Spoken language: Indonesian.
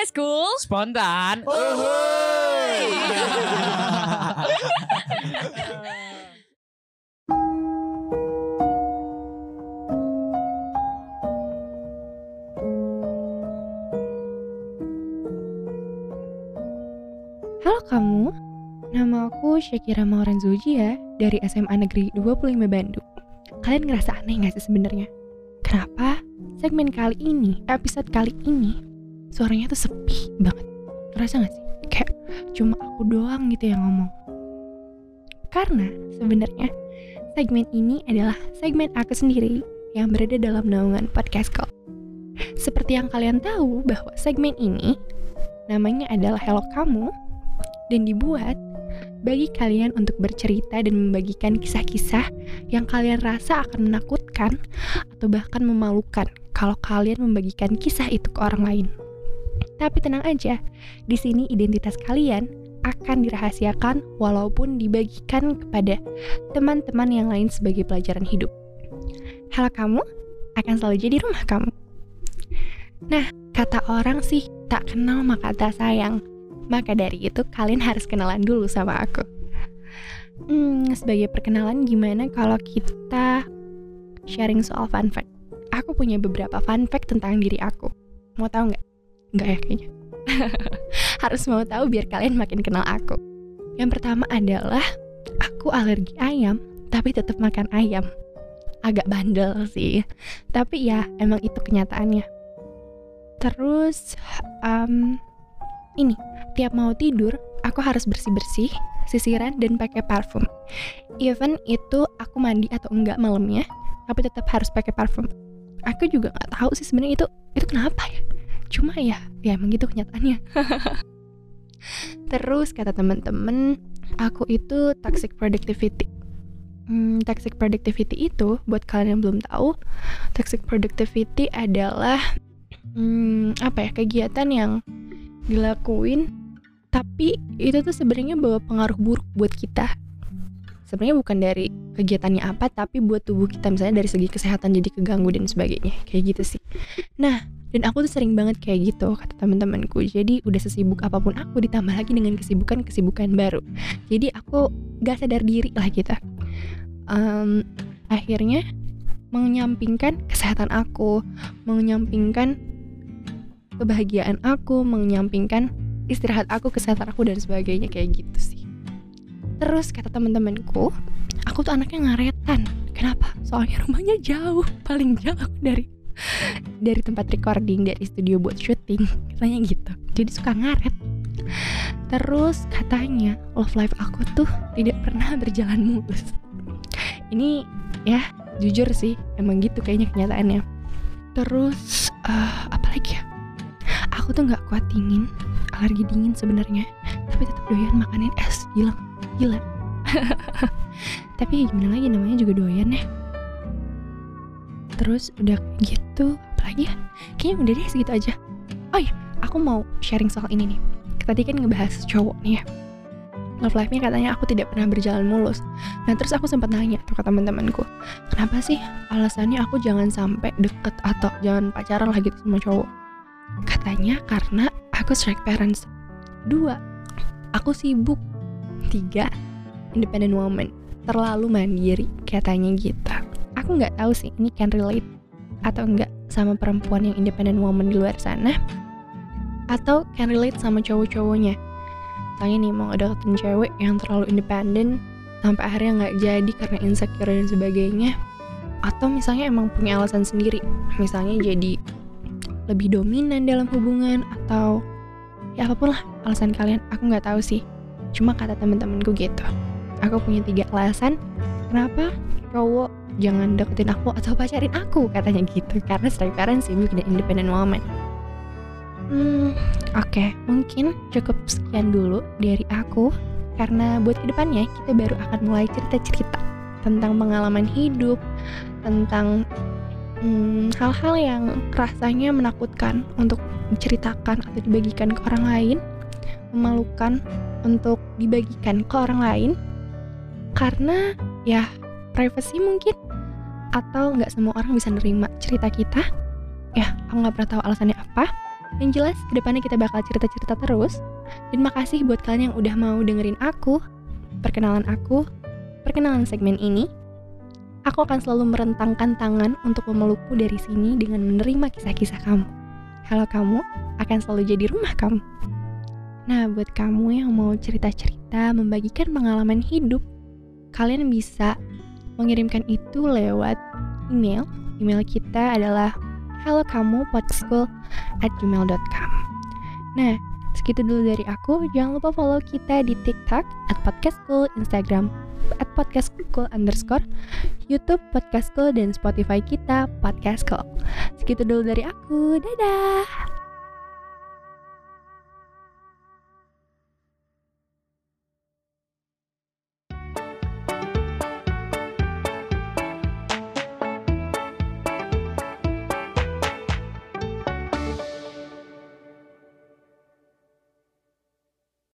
Podcast School Spontan. Halo kamu, nama aku Syakira Mauren ya dari SMA Negeri 25 Bandung. Kalian ngerasa aneh gak sih sebenarnya? Kenapa segmen kali ini, episode kali ini, suaranya tuh sepi banget. Ngerasa gak sih? Kayak cuma aku doang gitu yang ngomong. Karena sebenarnya segmen ini adalah segmen aku sendiri yang berada dalam naungan podcast call. Seperti yang kalian tahu bahwa segmen ini namanya adalah Hello Kamu dan dibuat bagi kalian untuk bercerita dan membagikan kisah-kisah yang kalian rasa akan menakutkan atau bahkan memalukan kalau kalian membagikan kisah itu ke orang lain. Tapi tenang aja, di sini identitas kalian akan dirahasiakan walaupun dibagikan kepada teman-teman yang lain sebagai pelajaran hidup. Hal kamu akan selalu jadi rumah kamu. Nah, kata orang sih tak kenal maka tak sayang. Maka dari itu kalian harus kenalan dulu sama aku. Hmm, sebagai perkenalan gimana kalau kita sharing soal fun fact? Aku punya beberapa fun fact tentang diri aku. Mau tahu nggak? Nggak ya kayaknya. harus mau tahu biar kalian makin kenal aku. Yang pertama adalah aku alergi ayam, tapi tetap makan ayam. Agak bandel sih, tapi ya emang itu kenyataannya. Terus, um, ini tiap mau tidur aku harus bersih-bersih, sisiran dan pakai parfum. Even itu aku mandi atau enggak malamnya, tapi tetap harus pakai parfum. Aku juga nggak tahu sih sebenarnya itu itu kenapa ya. Cuma ya, ya emang gitu kenyataannya. Terus kata temen-temen, aku itu toxic productivity. Hmm, toxic productivity itu buat kalian yang belum tahu, toxic productivity adalah hmm, apa ya kegiatan yang dilakuin tapi itu tuh sebenarnya bawa pengaruh buruk buat kita sebenarnya bukan dari kegiatannya apa tapi buat tubuh kita misalnya dari segi kesehatan jadi keganggu dan sebagainya kayak gitu sih nah dan aku tuh sering banget kayak gitu kata teman-temanku. Jadi udah sesibuk apa pun aku ditambah lagi dengan kesibukan-kesibukan baru. Jadi aku gak sadar diri lah gitu. um, akhirnya menyampingkan kesehatan aku menyampingkan kebahagiaan aku menyampingkan istirahat aku kesehatan aku dan sebagainya kayak gitu sih. Terus kata teman-temanku aku tuh anaknya ngaretan. Kenapa? Soalnya rumahnya jauh paling jauh dari dari tempat recording dari studio buat syuting katanya gitu. Jadi suka ngaret. Terus katanya love life aku tuh tidak pernah berjalan mulus. Ini ya jujur sih emang gitu kayaknya kenyataannya. Terus uh, apa lagi ya? Aku tuh nggak kuat dingin alergi dingin sebenarnya. Tapi tetap doyan makanin es gila gila. Tapi gimana lagi namanya juga doyan ya terus udah gitu apalagi ya kayaknya udah deh segitu aja oh ya aku mau sharing soal ini nih tadi kan ngebahas cowok nih ya love life-nya katanya aku tidak pernah berjalan mulus. Nah terus aku sempat nanya tuh ke teman-temanku, kenapa sih alasannya aku jangan sampai deket atau jangan pacaran lah gitu sama cowok? Katanya karena aku strict parents. Dua, aku sibuk. Tiga, independent woman. Terlalu mandiri, katanya gitu. Aku nggak tahu sih ini can relate atau enggak sama perempuan yang independent woman di luar sana? Atau can relate sama cowok-cowoknya? Tanya nih mau ngedeketin cewek yang terlalu independen sampai akhirnya nggak jadi karena insecure dan sebagainya. Atau misalnya emang punya alasan sendiri misalnya jadi lebih dominan dalam hubungan atau ya apa pun lah alasan kalian aku nggak tahu sih. Cuma kata temen-temenku gitu. Aku punya tiga alasan kenapa cowok jangan deketin aku atau pacarin aku katanya gitu. Karena strike parents sih dan independent woman. Hmm oke okay. mungkin cukup sekian dulu dari aku. Karena buat ke depannya kita baru akan mulai cerita-cerita tentang pengalaman hidup tentang Hmm, hal-hal hmm, yang rasanya menakutkan untuk diceritakan atau dibagikan ke orang lain, memalukan untuk dibagikan ke orang lain, karena ya privacy mungkin atau nggak semua orang bisa nerima cerita kita. Ya, aku nggak pernah tahu alasannya apa. Yang jelas, ke depannya kita bakal cerita-cerita terus. Dan makasih buat kalian yang udah mau dengerin aku, perkenalan aku, perkenalan segmen ini. Aku akan selalu merentangkan tangan untuk memelukku dari sini dengan menerima kisah-kisah kamu. Kalau kamu akan selalu jadi rumah kamu. Nah, buat kamu yang mau cerita-cerita, membagikan pengalaman hidup, kalian bisa mengirimkan itu lewat email. Email kita adalah hello kamu at gmail.com. Nah, segitu dulu dari aku. Jangan lupa follow kita di TikTok at podcast school, Instagram at podcast school underscore, YouTube podcast school, dan Spotify kita podcast school. Segitu dulu dari aku. Dadah!